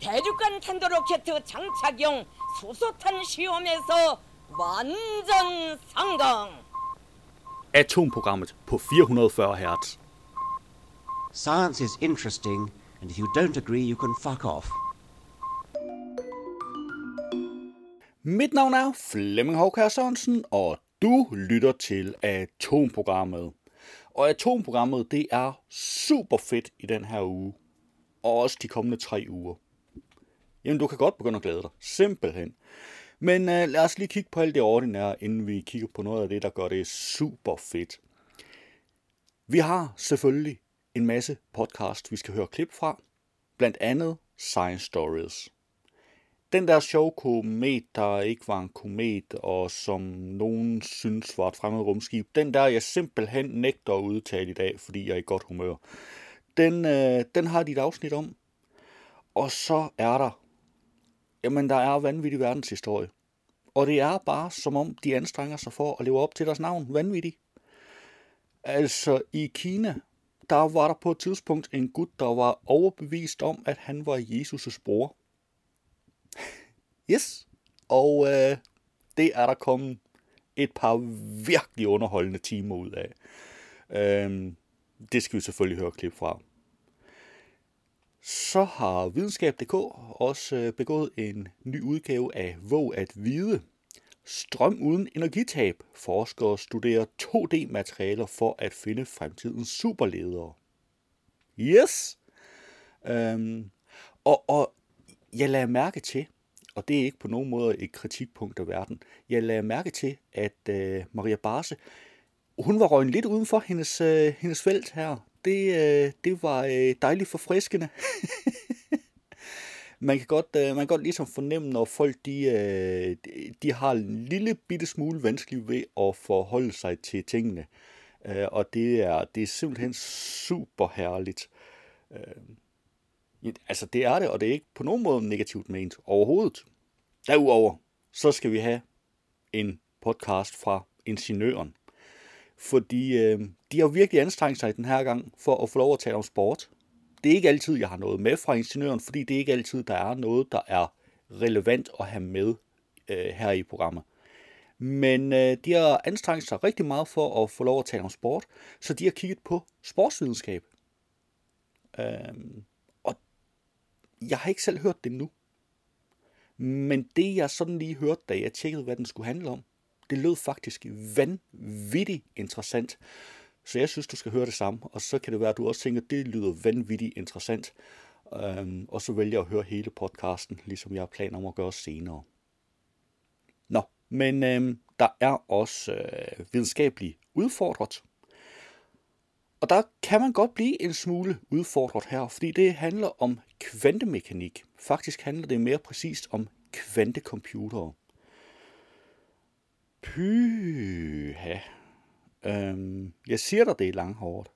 대륙간 탄도로켓 장착용 수소탄 시험에서 완전 성공. Atomprogrammet på 440 Hz. Science is interesting, and if you don't agree, you can fuck off. Mit navn er Flemming Håkær Sørensen, og du lytter til Atomprogrammet. Og Atomprogrammet, det er super fedt i den her uge. Og også de kommende tre uger. Jamen, du kan godt begynde at glæde dig. Simpelthen. Men øh, lad os lige kigge på alt det ordinære, inden vi kigger på noget af det, der gør det super fedt. Vi har selvfølgelig en masse podcast, vi skal høre klip fra. Blandt andet Science Stories. Den der sjove komet, der ikke var en komet, og som nogen synes var et fremmed rumskib, den der jeg simpelthen nægter at udtale i dag, fordi jeg er i godt humør. Den, øh, den har dit afsnit om. Og så er der, jamen der er vanvittig verdenshistorie. Og det er bare som om, de anstrenger sig for at leve op til deres navn. Vanvittig. Altså i Kina, der var der på et tidspunkt en gut, der var overbevist om, at han var Jesus' bror. Yes. Og øh, det er der kommet et par virkelig underholdende timer ud af. Øh, det skal vi selvfølgelig høre klip fra. Så har videnskab.dk også øh, begået en ny udgave af Våg at vide. Strøm uden energitab. Forskere studerer 2D-materialer for at finde fremtidens superledere. Yes! Øhm, og, og jeg lader mærke til, og det er ikke på nogen måde et kritikpunkt af verden, jeg lader mærke til, at øh, Maria Barse, hun var røgnet lidt uden for hendes, øh, hendes felt her. Det, øh, det var øh, dejligt forfriskende. man kan godt, øh, man kan godt ligesom fornemme, når folk de, de har en lille bitte smule vanskeligt ved at forholde sig til tingene. Og det er, det er simpelthen super herligt. Altså det er det, og det er ikke på nogen måde negativt ment overhovedet. Derudover, så skal vi have en podcast fra Ingeniøren. Fordi øh, de har virkelig anstrengt sig den her gang for at få lov at tale om sport. Det er ikke altid, jeg har noget med fra Ingeniøren, fordi det er ikke altid, der er noget, der er relevant at have med øh, her i programmet. Men øh, de har anstrengt sig rigtig meget for at få lov at tale om sport, så de har kigget på sportsvidenskab. Øh, og jeg har ikke selv hørt det nu. Men det jeg sådan lige hørte, da jeg tjekkede, hvad den skulle handle om, det lød faktisk vanvittigt interessant. Så jeg synes, du skal høre det samme, og så kan det være, at du også tænker, at det lyder vanvittigt interessant. Øhm, og så vælger jeg at høre hele podcasten, ligesom jeg har planer om at gøre senere. Nå, men øhm, der er også øh, videnskabeligt udfordret. Og der kan man godt blive en smule udfordret her, fordi det handler om kvantemekanik. Faktisk handler det mere præcist om kvantecomputere. Pyha. Øhm, jeg siger dig, det er langhåret.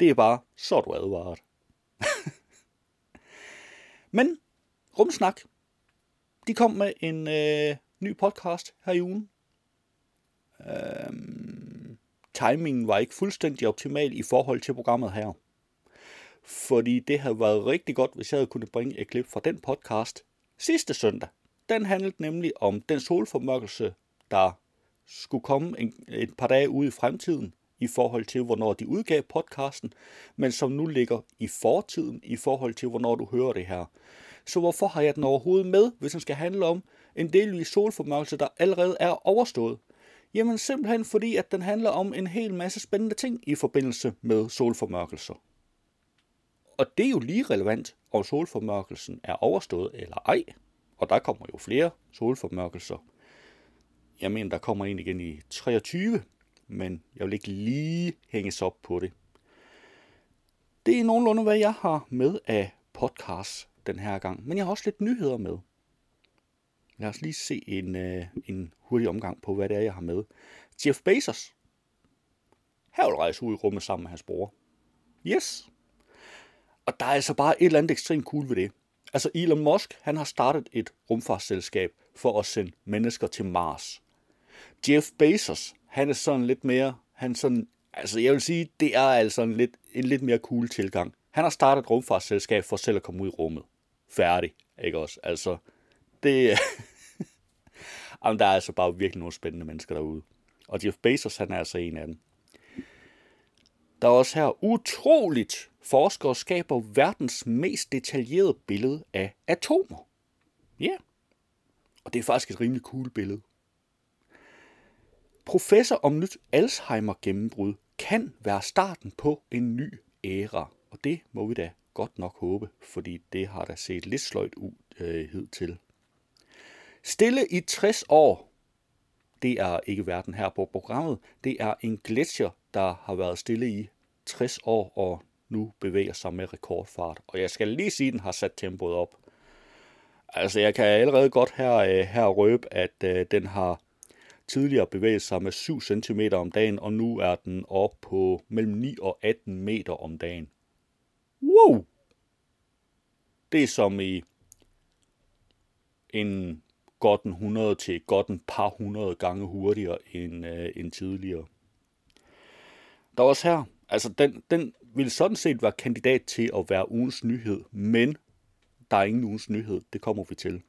Det er bare, så er du advaret. Men Rumsnak, de kom med en øh, ny podcast her i ugen. Øhm, timingen var ikke fuldstændig optimal i forhold til programmet her. Fordi det havde været rigtig godt, hvis jeg havde kunnet bringe et klip fra den podcast sidste søndag. Den handlede nemlig om den solformørkelse, der skulle komme en, et par dage ude i fremtiden i forhold til, hvornår de udgav podcasten, men som nu ligger i fortiden i forhold til, hvornår du hører det her. Så hvorfor har jeg den overhovedet med, hvis den skal handle om en delvis solformørkelse, der allerede er overstået? Jamen simpelthen fordi, at den handler om en hel masse spændende ting i forbindelse med solformørkelser. Og det er jo lige relevant, om solformørkelsen er overstået eller ej. Og der kommer jo flere solformørkelser jeg mener, der kommer en igen i 23, men jeg vil ikke lige hænges op på det. Det er nogenlunde, hvad jeg har med af podcast den her gang, men jeg har også lidt nyheder med. Lad os lige se en, øh, en hurtig omgang på, hvad det er, jeg har med. Jeff Bezos. Her vil rejse ud i rummet sammen med hans bror. Yes. Og der er altså bare et eller andet ekstremt cool ved det. Altså Elon Musk, han har startet et rumfartsselskab for at sende mennesker til Mars. Jeff Bezos, han er sådan lidt mere, han sådan, altså jeg vil sige, det er altså en lidt, en lidt mere cool tilgang. Han har startet et rumfartsselskab for selv at komme ud i rummet. færdig, ikke også? Altså, det... Jamen, der er altså bare virkelig nogle spændende mennesker derude. Og Jeff Bezos, han er altså en af dem. Der er også her utroligt forskere skaber verdens mest detaljerede billede af atomer. Ja. Yeah. Og det er faktisk et rimelig cool billede. Professor om nyt Alzheimer-gennembrud kan være starten på en ny æra. Og det må vi da godt nok håbe, fordi det har da set lidt sløjt ud øh, til. Stille i 60 år. Det er ikke verden her på programmet. Det er en gletsjer, der har været stille i 60 år og nu bevæger sig med rekordfart. Og jeg skal lige sige, at den har sat tempoet op. Altså, jeg kan allerede godt her, øh, her røbe, at øh, den har tidligere bevæget sig med 7 cm om dagen, og nu er den op på mellem 9 og 18 meter om dagen. Wow! Det er som i en godt en 100 til godt en par hundrede gange hurtigere end, øh, end tidligere. Der er også her, altså den, den vil sådan set være kandidat til at være ugens nyhed, men der er ingen ugens nyhed, det kommer vi til.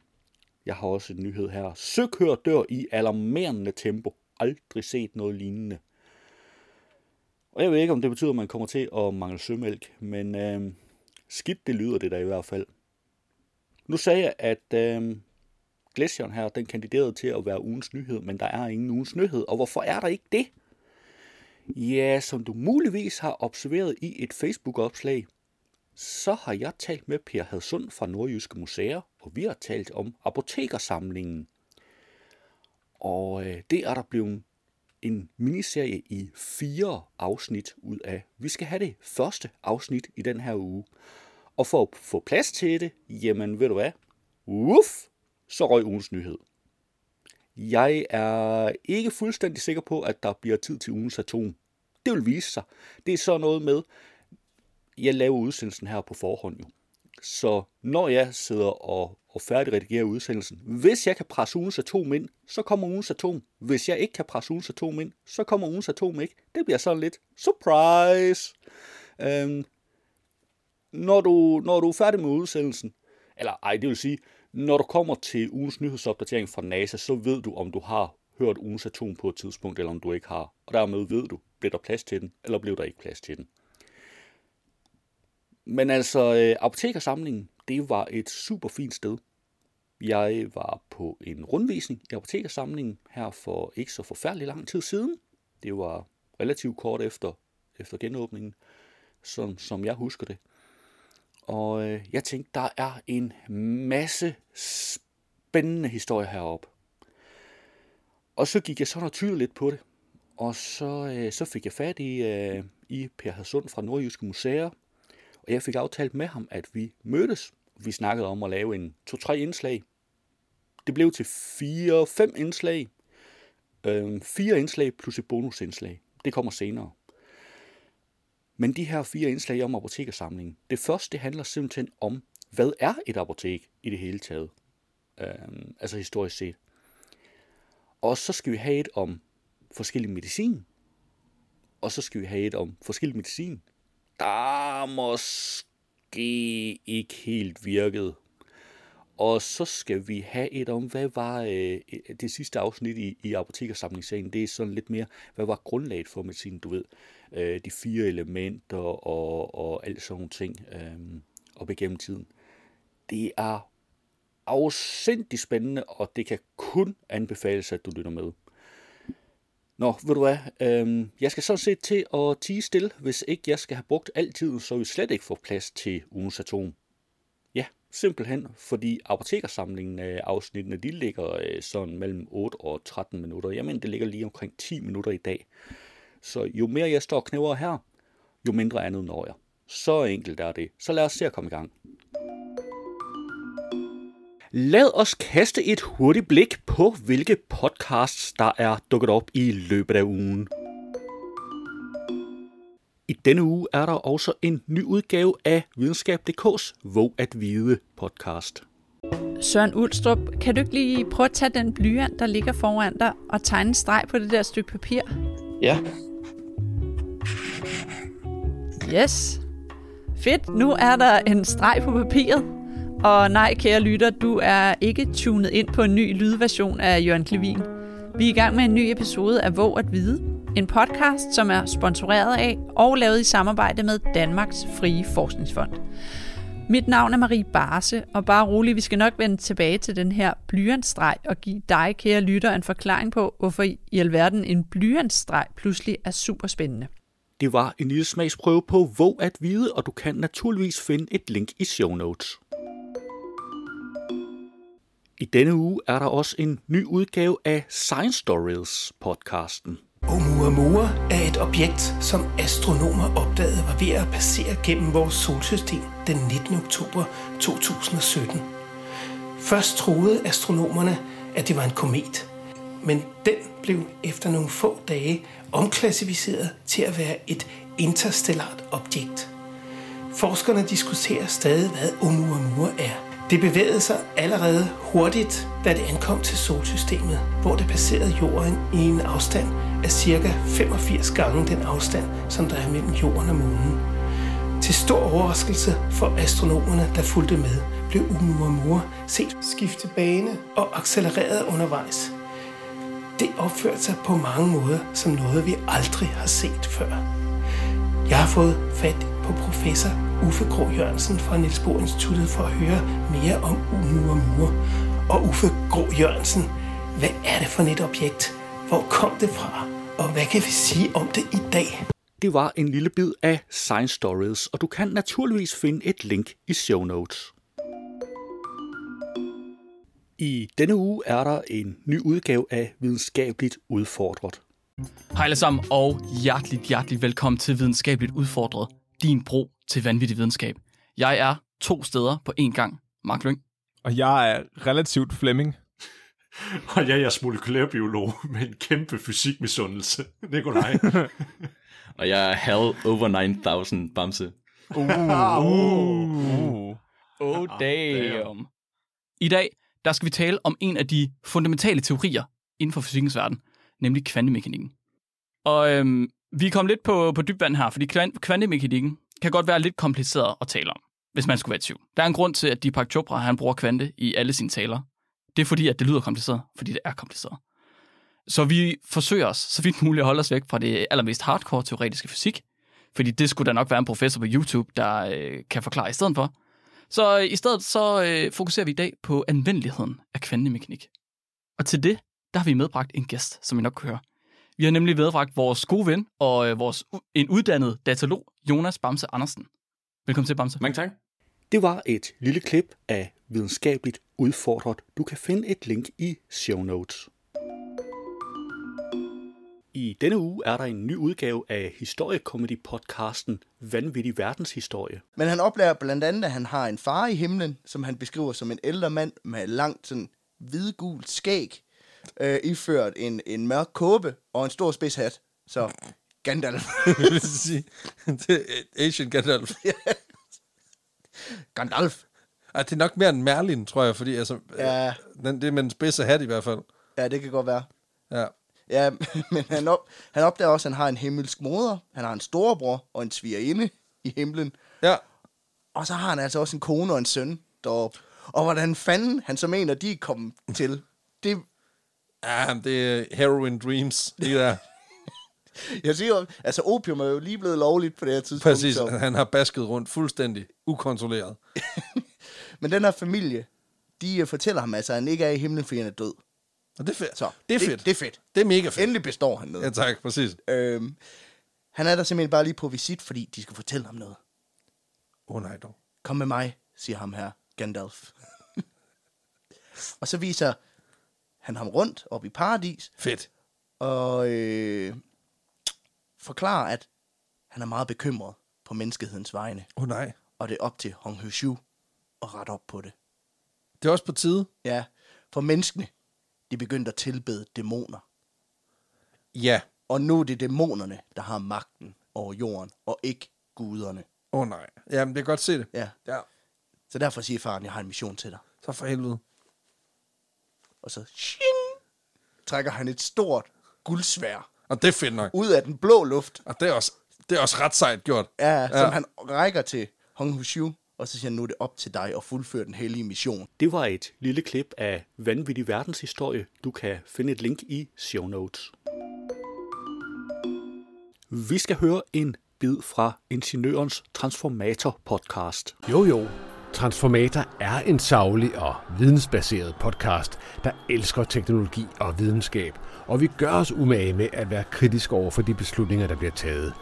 Jeg har også en nyhed her. Søkør dør i alarmerende tempo. Aldrig set noget lignende. Og jeg ved ikke, om det betyder, at man kommer til at mangle sømælk, men øh, skidt det lyder det da i hvert fald. Nu sagde jeg, at øh, Glacieren her, den kandiderede til at være ugens nyhed, men der er ingen ugens nyhed. Og hvorfor er der ikke det? Ja, som du muligvis har observeret i et Facebook-opslag, så har jeg talt med Per Hadsund fra Nordjyske Museer, og vi har talt om apotekersamlingen. Og øh, det er der blevet en miniserie i fire afsnit ud af. Vi skal have det første afsnit i den her uge. Og for at få plads til det, jamen ved du hvad? Uff, så røg ugens nyhed. Jeg er ikke fuldstændig sikker på, at der bliver tid til ugens atom. Det vil vise sig. Det er så noget med, jeg laver udsendelsen her på forhånd jo. Så når jeg sidder og, og færdigredigerer udsendelsen, hvis jeg kan presse ugens atom ind, så kommer ugens atom. Hvis jeg ikke kan presse ugens atom ind, så kommer ugens atom ikke. Det bliver sådan lidt surprise. Øhm, når, du, når du er færdig med udsendelsen, eller ej, det vil sige, når du kommer til ugens nyhedsopdatering fra NASA, så ved du, om du har hørt ugens atom på et tidspunkt, eller om du ikke har. Og dermed ved du, bliver der plads til den, eller bliver der ikke plads til den. Men altså, øh, apotekersamlingen, det var et super fint sted. Jeg var på en rundvisning i apotekersamlingen her for ikke så forfærdelig lang tid siden. Det var relativt kort efter, efter genåbningen, som, som jeg husker det. Og øh, jeg tænkte, der er en masse spændende historier heroppe. Og så gik jeg så naturligt lidt på det. Og så, øh, så fik jeg fat i, øh, i Per Hadsund fra Nordjyske Museer. Og jeg fik aftalt med ham, at vi mødtes. Vi snakkede om at lave en to-tre indslag. Det blev til fire-fem indslag. Øh, fire indslag plus et bonusindslag. Det kommer senere. Men de her fire indslag om apotekersamlingen, det første det handler simpelthen om, hvad er et apotek i det hele taget? Øhm, altså historisk set. Og så skal vi have et om forskellig medicin. Og så skal vi have et om forskellig medicin. Der måske ikke helt virkede. Og så skal vi have et om, hvad var øh, det sidste afsnit i, i apotekersamlingssagen. Det er sådan lidt mere, hvad var grundlaget for medicin, du ved øh, de fire elementer og, og alt sådan nogle ting øh, op igennem tiden. Det er afsindig spændende, og det kan kun anbefales, at du lytter med. Nå, ved du hvad, øhm, jeg skal sådan set til at tige stille, hvis ikke jeg skal have brugt al tiden, så vi slet ikke får plads til ugens atom. Ja, simpelthen, fordi apotekersamlingen af afsnittene, de ligger øh, sådan mellem 8 og 13 minutter. Jeg mener, det ligger lige omkring 10 minutter i dag. Så jo mere jeg står og knæver her, jo mindre andet når jeg. Så enkelt er det. Så lad os se at komme i gang. Lad os kaste et hurtigt blik på, hvilke podcasts, der er dukket op i løbet af ugen. I denne uge er der også en ny udgave af Videnskab.dk's Våg at Vide podcast. Søren Ulstrup, kan du ikke lige prøve at tage den blyant, der ligger foran dig, og tegne en streg på det der stykke papir? Ja, Yes. Fedt, nu er der en streg på papiret. Og nej, kære lytter, du er ikke tunet ind på en ny lydversion af Jørgen Klevin. Vi er i gang med en ny episode af Våg at Vide. En podcast, som er sponsoreret af og lavet i samarbejde med Danmarks Frie Forskningsfond. Mit navn er Marie Barse, og bare rolig, vi skal nok vende tilbage til den her blyantstreg og give dig, kære lytter, en forklaring på, hvorfor i alverden en blyantstreg pludselig er super spændende. Det var en lille smagsprøve på Våg at vide, og du kan naturligvis finde et link i show notes. I denne uge er der også en ny udgave af Science Stories podcasten. Oumuamua er et objekt, som astronomer opdagede var ved at passere gennem vores solsystem den 19. oktober 2017. Først troede astronomerne, at det var en komet, men den blev efter nogle få dage omklassificeret til at være et interstellart objekt. Forskerne diskuterer stadig, hvad Oumuamua er. Det bevægede sig allerede hurtigt, da det ankom til solsystemet, hvor det passerede jorden i en afstand af ca. 85 gange den afstand, som der er mellem jorden og månen. Til stor overraskelse for astronomerne, der fulgte med, blev Oumuamua set skifte bane og accelereret undervejs. Det opførte sig på mange måder som noget, vi aldrig har set før. Jeg har fået fat på professor Uffe Grå Jørgensen fra Niels Bohr Instituttet for at høre mere om Oumuamua. Og Uffe Grå Jørgensen, hvad er det for et objekt? Hvor kom det fra? Og hvad kan vi sige om det i dag? Det var en lille bid af Science Stories, og du kan naturligvis finde et link i show notes. I denne uge er der en ny udgave af Videnskabeligt Udfordret. Hej alle sammen, og hjerteligt, hjerteligt velkommen til Videnskabeligt Udfordret, din bro til vanvittig videnskab. Jeg er to steder på én gang. Mark Lyng. Og jeg er relativt Flemming. Og jeg er jeres molekylærbiolog med en kæmpe fysikmisundelse. Nikolaj. Og jeg er Hell Over 9000 Bamse. Uh. Oh damn. I dag, der skal vi tale om en af de fundamentale teorier inden for fysikkens verden, nemlig kvantemekanikken. Og øhm, vi er kommet lidt på, på dybvand her, fordi kvan- kvantemekanikken kan godt være lidt kompliceret at tale om, hvis man skulle være i tvivl. Der er en grund til, at Deepak Chopra han bruger kvante i alle sine taler. Det er fordi, at det lyder kompliceret, fordi det er kompliceret. Så vi forsøger os så vidt muligt at holde os væk fra det allermest hardcore teoretiske fysik, fordi det skulle der nok være en professor på YouTube, der øh, kan forklare i stedet for. Så øh, i stedet så øh, fokuserer vi i dag på anvendeligheden af kvantemekanik. Og til det, der har vi medbragt en gæst, som I nok kan høre. Vi har nemlig medbragt vores gode ven og øh, vores en uddannet datalog, Jonas Bamse Andersen. Velkommen til, Bamse. Mange tak. Det var et lille klip af Videnskabeligt Udfordret. Du kan finde et link i show notes. I denne uge er der en ny udgave af historiekomedy-podcasten Vanvittig Verdenshistorie. Men han oplever blandt andet, at han har en far i himlen, som han beskriver som en ældre mand med langt sådan hvidgult skæg, øh, iført en, en mørk kåbe og en stor spids hat. Så Gandalf. Vil sige, det er Asian Gandalf. Gandalf. Ej, det er nok mere en Merlin, tror jeg, fordi altså, Ja. øh, den, det er med en spidse hat i hvert fald. Ja, det kan godt være. Ja. Ja, men han, op, han opdager også, at han har en himmelsk moder, han har en storebror og en svigerinde i himlen, Ja, og så har han altså også en kone og en søn deroppe. Og hvordan fanden han så mener, de er kommet til, det, ja det er Heroin Dreams. Det der. jeg siger jo, altså opium er jo lige blevet lovligt på det her tidspunkt. Præcis, Så. han har basket rundt fuldstændig ukontrolleret. Men den her familie, de øh, fortæller ham altså, at han ikke er i himlen, fordi han er død. Og det er fedt. Så, det er det- fedt. det er fedt. Det er mega fedt. Endelig består han noget. Ja, tak, præcis. Øhm, han er der simpelthen bare lige på visit, fordi de skal fortælle ham noget. Åh oh, nej dog. Kom med mig, siger ham her, Gandalf. og så viser han ham rundt op i paradis, Fedt. og øh, forklarer, at han er meget bekymret på menneskehedens vegne, Åh oh, nej. og det er op til Hong Hushu at rette op på det. Det er også på tide. Ja, for menneskene, de begyndte at tilbede dæmoner. Ja. Og nu er det dæmonerne, der har magten over jorden, og ikke guderne. Åh oh, nej. Jamen, det er godt se det. Ja. Ja. Så derfor siger faren, jeg har en mission til dig. Så for helvede. Og så shing, trækker han et stort guldsvær Og det er fedt nok. ud af den blå luft, Og det er også, det er også ret sejt gjort. ja, ja. Som han rækker til Hong Hushu, og og så siger han, nu er det op til dig at fuldføre den hellige mission. Det var et lille klip af vanvittig verdenshistorie. Du kan finde et link i show notes. Vi skal høre en bid fra Ingeniørens Transformator podcast. Jo jo, Transformator er en savlig og vidensbaseret podcast, der elsker teknologi og videnskab, og vi gør os umage med at være kritisk over for de beslutninger, der bliver taget.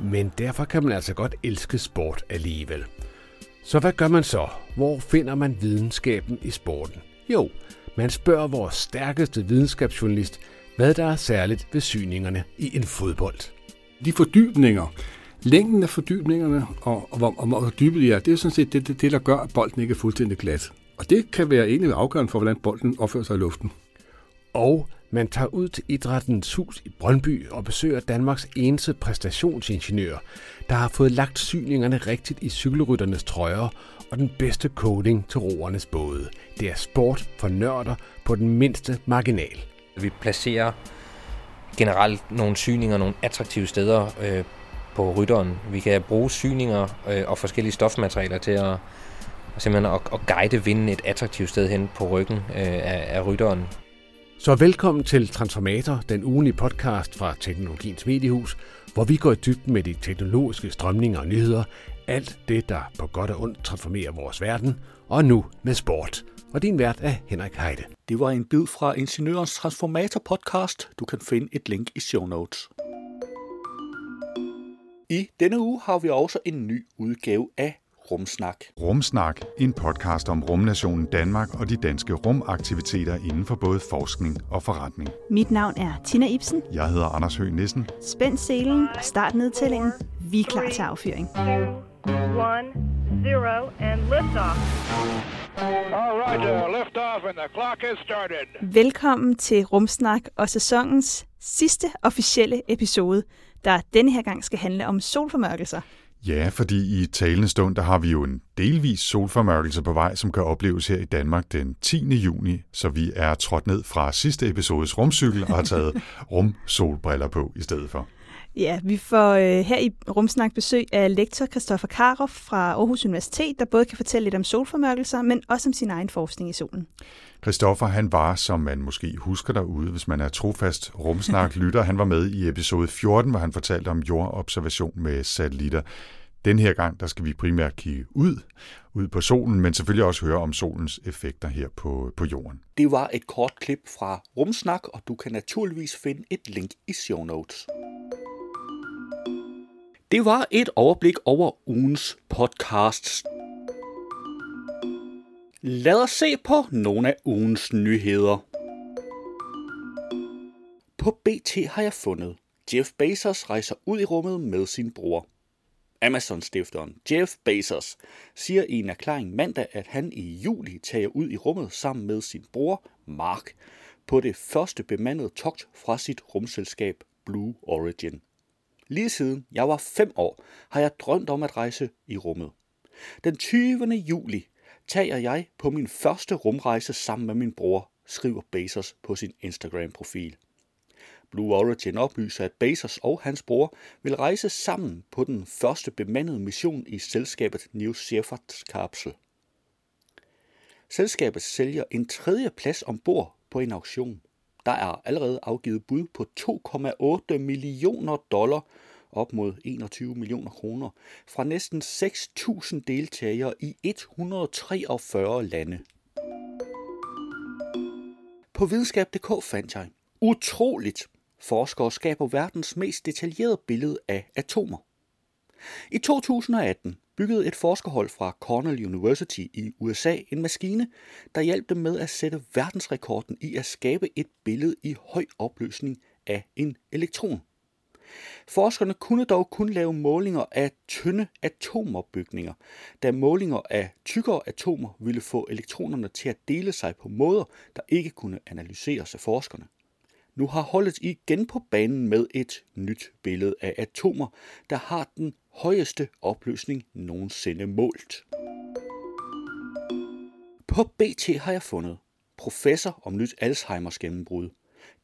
Men derfor kan man altså godt elske sport alligevel. Så hvad gør man så? Hvor finder man videnskaben i sporten? Jo, man spørger vores stærkeste videnskabsjournalist, hvad der er særligt ved syningerne i en fodbold. De fordybninger, længden af fordybningerne og, og, hvor, og hvor dybet de er, det er sådan set det, det, det, der gør, at bolden ikke er fuldstændig glat. Og det kan være egentlig afgørende for, hvordan bolden opfører sig i luften. Og man tager ud til Idrættens Hus i Brøndby og besøger Danmarks eneste præstationsingeniør, der har fået lagt syningerne rigtigt i cykelrytternes trøjer og den bedste coding til roernes både. Det er sport for nørder på den mindste marginal. Vi placerer generelt nogle syninger nogle attraktive steder øh, på rytteren. Vi kan bruge syninger øh, og forskellige stofmaterialer til at, simpelthen at, at guide vinden et attraktivt sted hen på ryggen øh, af, af rytteren. Så velkommen til Transformator, den ugenlige podcast fra Teknologiens Mediehus, hvor vi går i dybden med de teknologiske strømninger og nyheder, alt det, der på godt og ondt transformerer vores verden, og nu med sport. Og din vært er Henrik Heide. Det var en bid fra Ingeniørens Transformator podcast. Du kan finde et link i show notes. I denne uge har vi også en ny udgave af Rumsnak. Rumsnak, en podcast om rumnationen Danmark og de danske rumaktiviteter inden for både forskning og forretning. Mit navn er Tina Ibsen. Jeg hedder Anders Høgh Nissen. Spænd selen og start nedtællingen. Vi er klar til affyring. One, zero, and liftoff. All right, uh, lift off and the clock has started. Velkommen til Rumsnak og sæsonens sidste officielle episode, der denne her gang skal handle om solformørkelser. Ja, fordi i talende stund, der har vi jo en delvis solformørkelse på vej, som kan opleves her i Danmark den 10. juni, så vi er trådt ned fra sidste episodes rumcykel og har taget rumsolbriller på i stedet for. Ja, vi får øh, her i Rumsnak besøg af lektor Christoffer Karoff fra Aarhus Universitet, der både kan fortælle lidt om solformørkelser, men også om sin egen forskning i solen. Christoffer, han var, som man måske husker derude, hvis man er trofast rumsnak-lytter, han var med i episode 14, hvor han fortalte om jordobservation med satellitter. Den her gang, der skal vi primært kigge ud, ud på solen, men selvfølgelig også høre om solens effekter her på, på jorden. Det var et kort klip fra Rumsnak, og du kan naturligvis finde et link i show notes. Det var et overblik over ugens podcasts. Lad os se på nogle af ugens nyheder. På BT har jeg fundet, Jeff Bezos rejser ud i rummet med sin bror. Amazon-stifteren Jeff Bezos siger i en erklæring mandag, at han i juli tager ud i rummet sammen med sin bror Mark på det første bemandede togt fra sit rumselskab Blue Origin. Lige siden jeg var fem år, har jeg drømt om at rejse i rummet. Den 20. juli tager jeg på min første rumrejse sammen med min bror, skriver Bezos på sin Instagram-profil. Blue Origin oplyser, at Bezos og hans bror vil rejse sammen på den første bemandede mission i selskabet New Shepard kapsel. Selskabet sælger en tredje plads ombord på en auktion. Der er allerede afgivet bud på 2,8 millioner dollar, op mod 21 millioner kroner, fra næsten 6.000 deltagere i 143 lande. På videnskab.dk fandt jeg, utroligt, forskere skaber verdens mest detaljerede billede af atomer. I 2018 byggede et forskerhold fra Cornell University i USA en maskine, der hjalp dem med at sætte verdensrekorden i at skabe et billede i høj opløsning af en elektron. Forskerne kunne dog kun lave målinger af tynde atomopbygninger, da målinger af tykkere atomer ville få elektronerne til at dele sig på måder, der ikke kunne analyseres af forskerne. Nu har holdet igen på banen med et nyt billede af atomer, der har den højeste opløsning nogensinde målt. På BT har jeg fundet professor om nyt Alzheimers gennembrud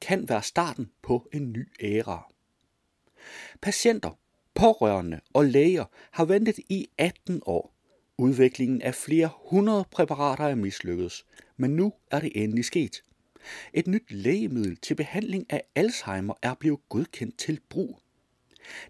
kan være starten på en ny æra. Patienter, pårørende og læger har ventet i 18 år. Udviklingen af flere hundrede præparater er mislykkedes, men nu er det endelig sket. Et nyt lægemiddel til behandling af Alzheimer er blevet godkendt til brug.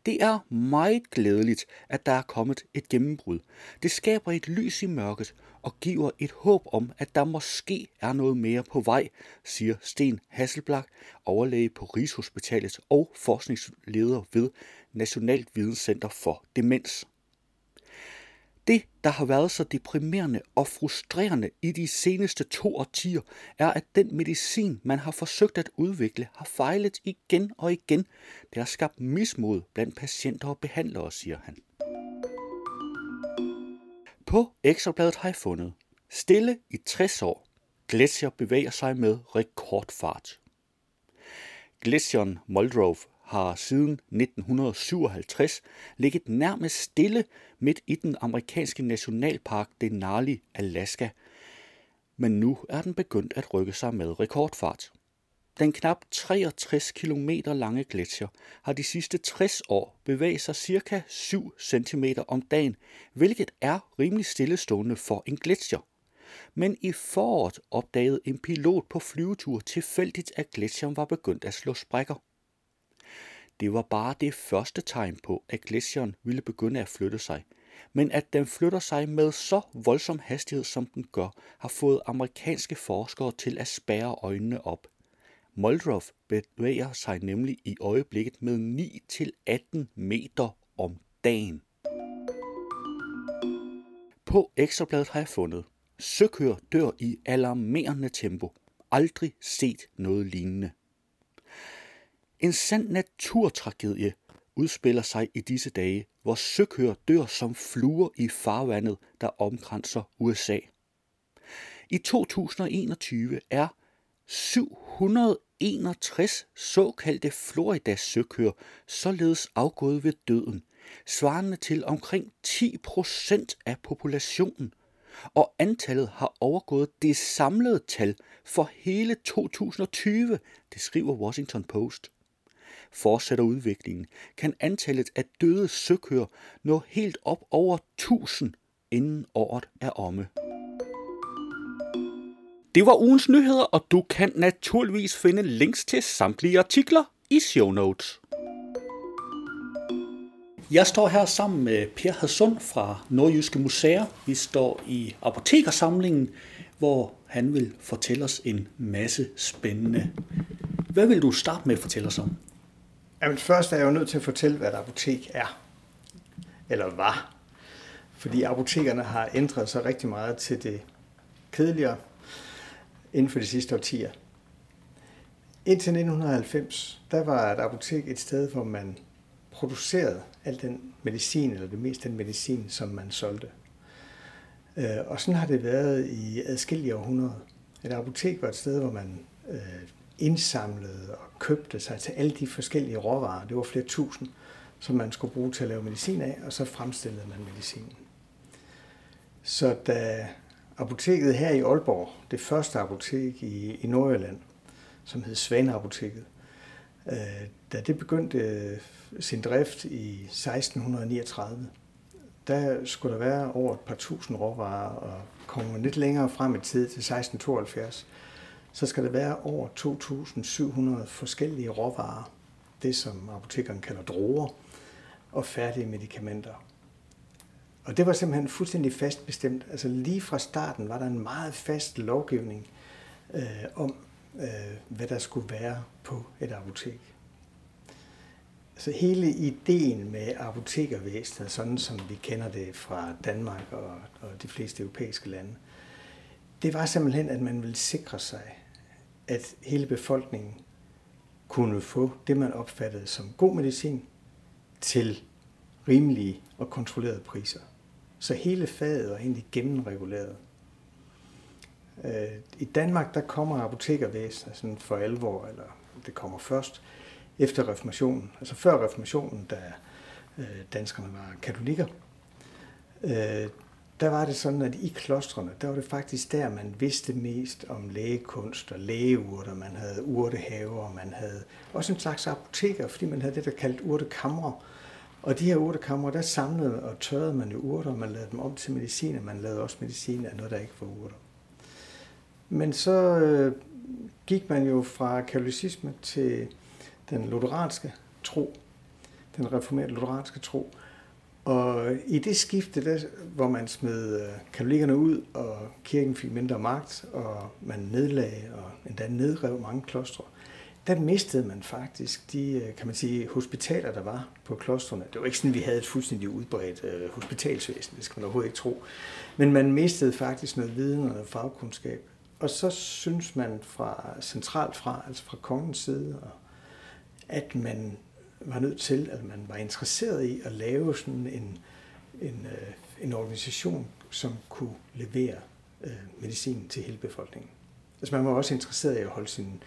Det er meget glædeligt, at der er kommet et gennembrud. Det skaber et lys i mørket og giver et håb om, at der måske er noget mere på vej, siger Sten Hasselblak, overlæge på Rigshospitalet og forskningsleder ved Nationalt Videnscenter for Demens. Det, der har været så deprimerende og frustrerende i de seneste to årtier, er, at den medicin, man har forsøgt at udvikle, har fejlet igen og igen. Det har skabt mismod blandt patienter og behandlere, siger han. På Ekstrabladet har jeg fundet, stille i 60 år, Gletsjer bevæger sig med rekordfart. Gletsjeren Moldrove har siden 1957 ligget nærmest stille midt i den amerikanske nationalpark Denali, Alaska. Men nu er den begyndt at rykke sig med rekordfart. Den knap 63 km lange gletsjer har de sidste 60 år bevæget sig ca. 7 cm om dagen, hvilket er rimelig stillestående for en gletsjer. Men i foråret opdagede en pilot på flyvetur tilfældigt, at gletsjeren var begyndt at slå sprækker. Det var bare det første tegn på, at gletsjeren ville begynde at flytte sig. Men at den flytter sig med så voldsom hastighed, som den gør, har fået amerikanske forskere til at spærre øjnene op. Moldrov bevæger sig nemlig i øjeblikket med 9-18 meter om dagen. På Ekstrabladet har jeg fundet, søkør dør i alarmerende tempo. Aldrig set noget lignende. En sand naturtragedie udspiller sig i disse dage, hvor søkøer dør som fluer i farvandet, der omkranser USA. I 2021 er 761 såkaldte Florida-søkøer således afgået ved døden, svarende til omkring 10 procent af populationen, og antallet har overgået det samlede tal for hele 2020, det skriver Washington Post. Fortsætter udviklingen, kan antallet af døde søkøer nå helt op over 1000 inden året er omme. Det var ugens nyheder, og du kan naturligvis finde links til samtlige artikler i show notes. Jeg står her sammen med Per Hadsund fra Nordjyske Museer. Vi står i apotekersamlingen, hvor han vil fortælle os en masse spændende. Hvad vil du starte med at fortælle os om? Jamen først er jeg jo nødt til at fortælle, hvad et apotek er. Eller var. Fordi apotekerne har ændret sig rigtig meget til det kedeligere inden for de sidste årtier. Indtil 1990, der var et apotek et sted, hvor man producerede al den medicin, eller det mest den medicin, som man solgte. Øh, og sådan har det været i adskillige århundreder. Et apotek var et sted, hvor man øh, indsamlede og købte sig til alle de forskellige råvarer. Det var flere tusind, som man skulle bruge til at lave medicin af, og så fremstillede man medicinen. Så da apoteket her i Aalborg, det første apotek i, i Nordjylland, som hed Svaneapoteket, øh, da det begyndte øh, sin drift i 1639, der skulle der være over et par tusind råvarer, og kommer lidt længere frem i tid til 1672, så skal der være over 2.700 forskellige råvarer, det som apotekeren kalder droger, og færdige medicamenter. Og det var simpelthen fuldstændig fast bestemt. Altså lige fra starten var der en meget fast lovgivning øh, om, øh, hvad der skulle være på et apotek. Så hele ideen med apotekervæsenet, sådan som vi kender det fra Danmark og, og de fleste europæiske lande, det var simpelthen, at man ville sikre sig, at hele befolkningen kunne få det, man opfattede som god medicin, til rimelige og kontrollerede priser. Så hele faget var egentlig gennemreguleret. Øh, I Danmark der kommer apotekervæsenet sådan for alvor, eller det kommer først efter reformationen. Altså før reformationen, da øh, danskerne var katolikker, øh, der var det sådan, at i klostrene, der var det faktisk der, man vidste mest om lægekunst og lægeurter. Man havde urtehaver, og man havde også en slags apoteker, fordi man havde det, der kaldt urtekamre, Og de her urtekamre, der samlede og tørrede man jo urter, man lavede dem om til medicin, og man lavede også medicin af noget, der ikke var urter. Men så øh, gik man jo fra katolicisme til den lutheranske tro, den reformerede lutheranske tro. Og i det skifte, der, hvor man smed øh, katolikkerne ud, og kirken fik mindre magt, og man nedlagde og endda nedrev mange klostre, der mistede man faktisk de, øh, kan man sige, hospitaler, der var på klostrene. Det var ikke sådan, at vi havde et fuldstændig udbredt øh, hospitalsvæsen, det skal man overhovedet ikke tro. Men man mistede faktisk noget viden og noget fagkundskab. Og så synes man fra centralt fra, altså fra kongens side, at man var nødt til, at man var interesseret i at lave sådan en, en, øh, en organisation, som kunne levere øh, medicin til hele befolkningen. Altså man var også interesseret i at holde sin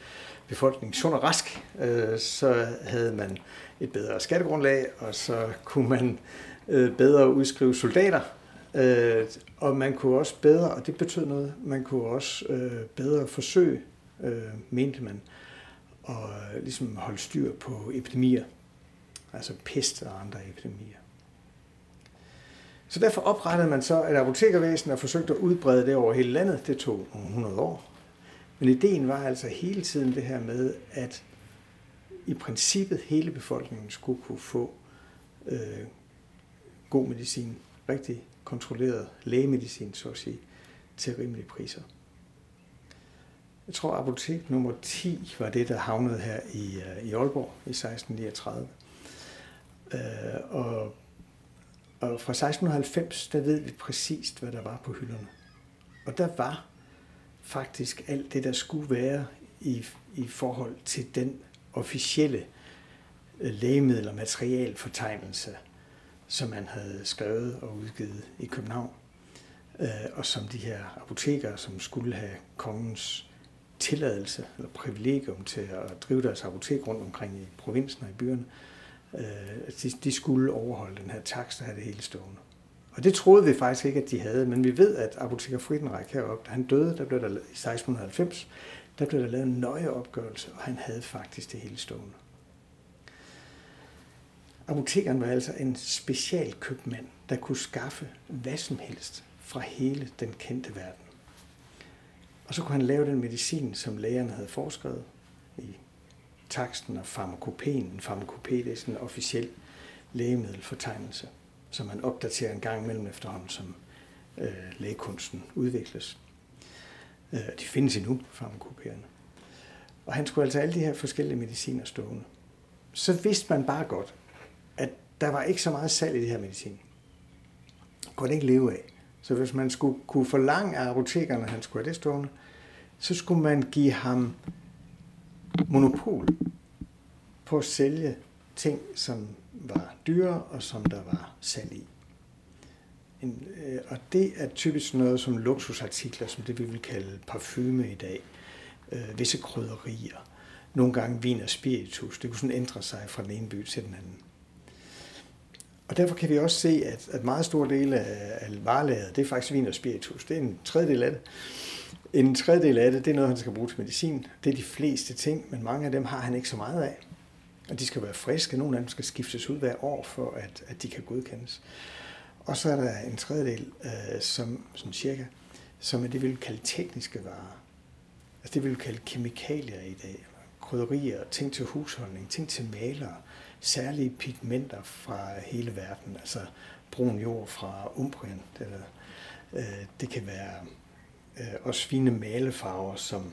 befolkning sund og rask, øh, så havde man et bedre skattegrundlag, og så kunne man øh, bedre udskrive soldater, øh, og man kunne også bedre, og det betød noget, man kunne også øh, bedre forsøge, øh, mente man, at øh, ligesom holde styr på epidemier, altså pest og andre epidemier. Så derfor oprettede man så et apotekervæsen og forsøgte at udbrede det over hele landet. Det tog nogle hundrede år. Men ideen var altså hele tiden det her med, at i princippet hele befolkningen skulle kunne få øh, god medicin, rigtig kontrolleret lægemedicin, så at sige, til rimelige priser. Jeg tror, apotek nummer 10 var det, der havnede her i, øh, i Aalborg i 1639. Øh, og, og fra 1690, der ved vi præcist, hvad der var på hylderne. Og der var faktisk alt det, der skulle være i, i forhold til den officielle øh, lægemiddel- og materialfortegnelse, som man havde skrevet og udgivet i København, øh, og som de her apotekere, som skulle have kongens tilladelse eller privilegium til at drive deres apotek rundt omkring i provinsen og i byerne, øh, Øh, de, de skulle overholde den her takst og have det hele stående. Og det troede vi faktisk ikke, at de havde, men vi ved, at apoteker Friedenreich heroppe, da han døde, der blev der, i 1690, der blev der lavet en nøje opgørelse, og han havde faktisk det hele stående. Apotekeren var altså en specialkøbmand, der kunne skaffe hvad som helst fra hele den kendte verden. Og så kunne han lave den medicin, som lægerne havde foreskrevet i taksten og farmakopæen. Farmakopæ det er sådan en officiel lægemiddelfortegnelse som man opdaterer en gang imellem efterhånden, som øh, lægekunsten udvikles. Øh, de findes endnu, farmakopæerne. Og han skulle altså alle de her forskellige mediciner stående. Så vidste man bare godt, at der var ikke så meget salg i det her medicin. Kunne ikke leve af. Så hvis man skulle kunne forlange af apotekerne, at han skulle have det stående, så skulle man give ham monopol på at sælge ting, som var dyre, og som der var salg i. En, øh, og det er typisk noget som luksusartikler, som det vi vil kalde parfume i dag. Øh, visse krydderier. Nogle gange vin og spiritus. Det kunne sådan ændre sig fra den ene by til den anden. Og derfor kan vi også se, at, at meget stor del af, af varelaget, det er faktisk vin og spiritus. Det er en tredjedel af det. En tredjedel af det, det er noget, han skal bruge til medicin. Det er de fleste ting, men mange af dem har han ikke så meget af. Og de skal være friske. Nogle af dem skal skiftes ud hver år, for at, at de kan godkendes. Og så er der en tredjedel, øh, som, som cirka, som er det, vi vil kalde tekniske varer. Altså det, vi vil kalde kemikalier i dag. Krydderier, ting til husholdning, ting til malere, særlige pigmenter fra hele verden, altså brun jord fra Umbrien. Det, øh, det kan være øh, også fine malefarver, som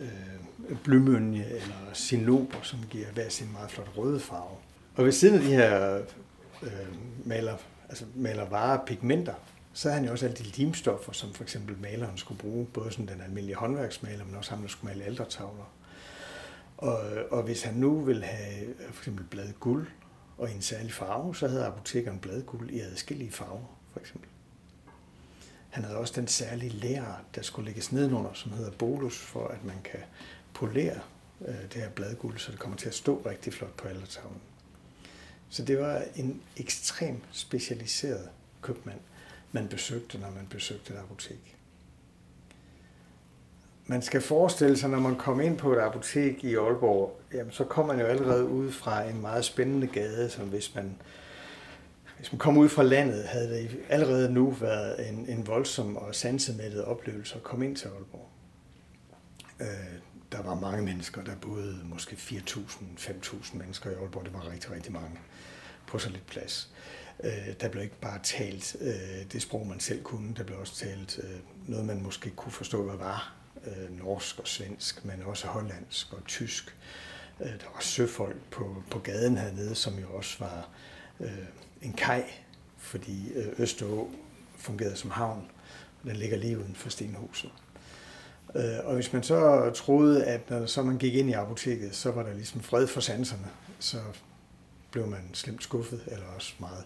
øh, blymønje eller sinoper, som giver hver sin meget flot røde farve. Og ved siden af de her øh, maler, altså maler varer pigmenter, så har han jo også alle de limstoffer, som for eksempel maleren skulle bruge, både sådan den almindelige håndværksmaler, men også ham, der skulle male ældretavler. Og, og hvis han nu vil have øh, for eksempel bladguld og en særlig farve, så havde apotekeren bladguld i adskillige farver, for eksempel. Han havde også den særlige lærer, der skulle lægges nedenunder, som hedder bolus, for at man kan polere øh, det her bladguld, så det kommer til at stå rigtig flot på aldertavlen. Så det var en ekstrem specialiseret købmand, man besøgte, når man besøgte et apotek. Man skal forestille sig, når man kommer ind på et apotek i Aalborg, jamen, så kommer man jo allerede ud fra en meget spændende gade, som hvis man hvis man kom ud fra landet, havde det allerede nu været en, en voldsom og sansemættet oplevelse at komme ind til Aalborg. Øh, der var mange mennesker, der boede måske 4.000, 5.000 mennesker i Aalborg. Det var rigtig, rigtig mange på så lidt plads. Øh, der blev ikke bare talt øh, det sprog, man selv kunne. Der blev også talt øh, noget, man måske kunne forstå, hvad var. Øh, norsk og svensk, men også hollandsk og tysk. Øh, der var søfolk på, på gaden hernede, som jo også var øh, en kaj, fordi øh, Østerå fungerede som havn. Den ligger lige uden for Stenhuset. Øh, og hvis man så troede, at når så man gik ind i apoteket, så var der ligesom fred for sanserne, så blev man slemt skuffet, eller også meget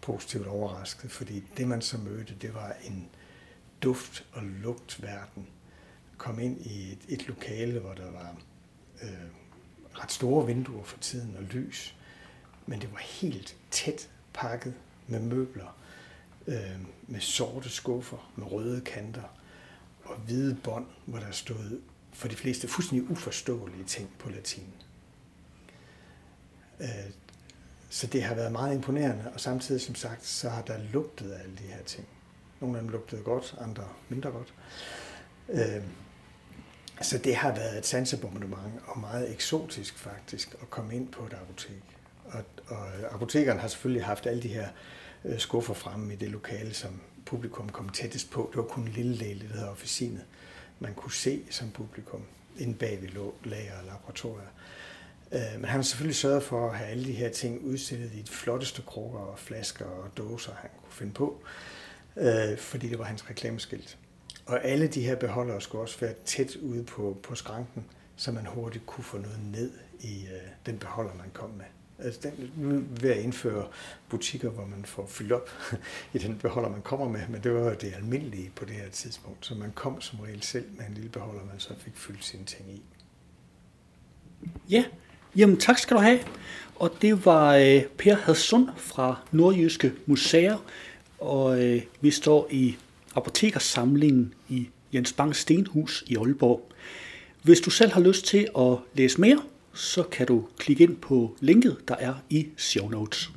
positivt overrasket, fordi det man så mødte, det var en duft- og lugtverden. Kom ind i et, et lokale, hvor der var øh, ret store vinduer for tiden og lys, men det var helt tæt pakket med møbler, øh, med sorte skuffer, med røde kanter og hvide bånd, hvor der stod for de fleste fuldstændig uforståelige ting på latin. Øh, så det har været meget imponerende, og samtidig som sagt, så har der lugtet af alle de her ting. Nogle af dem lugtede godt, andre mindre godt. Øh, så det har været et sansebombardement, og meget eksotisk faktisk, at komme ind på et apotek. Og, og apotekeren har selvfølgelig haft alle de her øh, skuffer fremme i det lokale, som publikum kom tættest på. Det var kun en lille del, det hedder officinet, man kunne se som publikum, inden bag ved lå lager og laboratorier. Øh, men han har selvfølgelig sørget for at have alle de her ting udstillet i de flotteste krukker og flasker og dåser, han kunne finde på, øh, fordi det var hans reklameskilt. Og alle de her beholdere skulle også være tæt ude på, på skranken, så man hurtigt kunne få noget ned i øh, den beholder, man kom med. Altså den, nu ved at indføre butikker, hvor man får fyldt op i den beholder, man kommer med, men det var det almindelige på det her tidspunkt, så man kom som regel selv med en lille beholder, man så fik fyldt sine ting i. Ja, jamen tak skal du have. Og det var øh, Per Hadsund fra Nordjyske Museer, og øh, vi står i apotekersamlingen i Jens Bang Stenhus i Aalborg. Hvis du selv har lyst til at læse mere, så kan du klikke ind på linket, der er i show notes.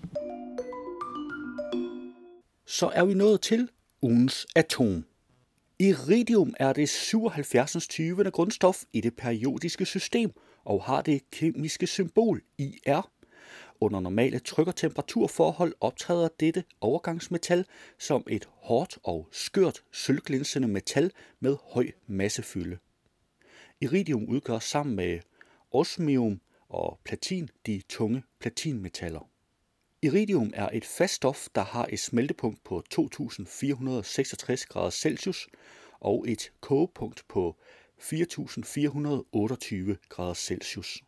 Så er vi nået til ugens atom. Iridium er det 77. 20. grundstof i det periodiske system og har det kemiske symbol IR. Under normale tryk- og temperaturforhold optræder dette overgangsmetal som et hårdt og skørt sølvglinsende metal med høj massefylde. Iridium udgør sammen med osmium og platin de tunge platinmetaller. Iridium er et fast stof, der har et smeltepunkt på 2466 grader Celsius og et kogepunkt på 4428 grader Celsius.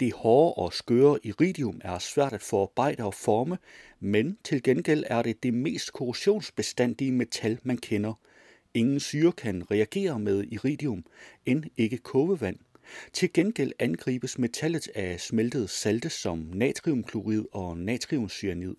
Det hårde og skøre iridium er svært at forarbejde og forme, men til gengæld er det det mest korrosionsbestandige metal, man kender. Ingen syre kan reagere med iridium, end ikke kogevand. Til gengæld angribes metallet af smeltet salte som natriumklorid og natriumcyanid.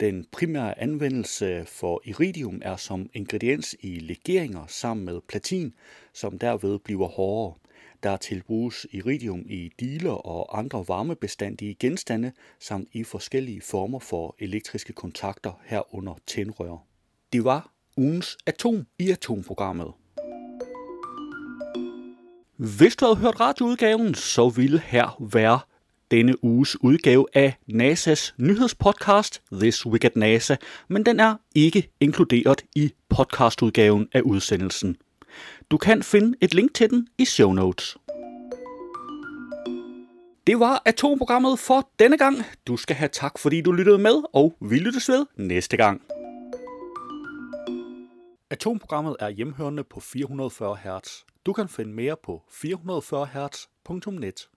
Den primære anvendelse for iridium er som ingrediens i legeringer sammen med platin, som derved bliver hårdere. Der tilbruges iridium i diler og andre varmebestandige genstande, samt i forskellige former for elektriske kontakter herunder tændrør. Det var ugens atom i atomprogrammet. Hvis du havde hørt radioudgaven, så ville her være denne uges udgave af NASA's nyhedspodcast This Week at NASA, men den er ikke inkluderet i podcastudgaven af udsendelsen. Du kan finde et link til den i show notes. Det var atomprogrammet for denne gang. Du skal have tak, fordi du lyttede med, og vi lyttes ved næste gang. Atomprogrammet er hjemhørende på 440 Hz. Du kan finde mere på 440 Hz.net.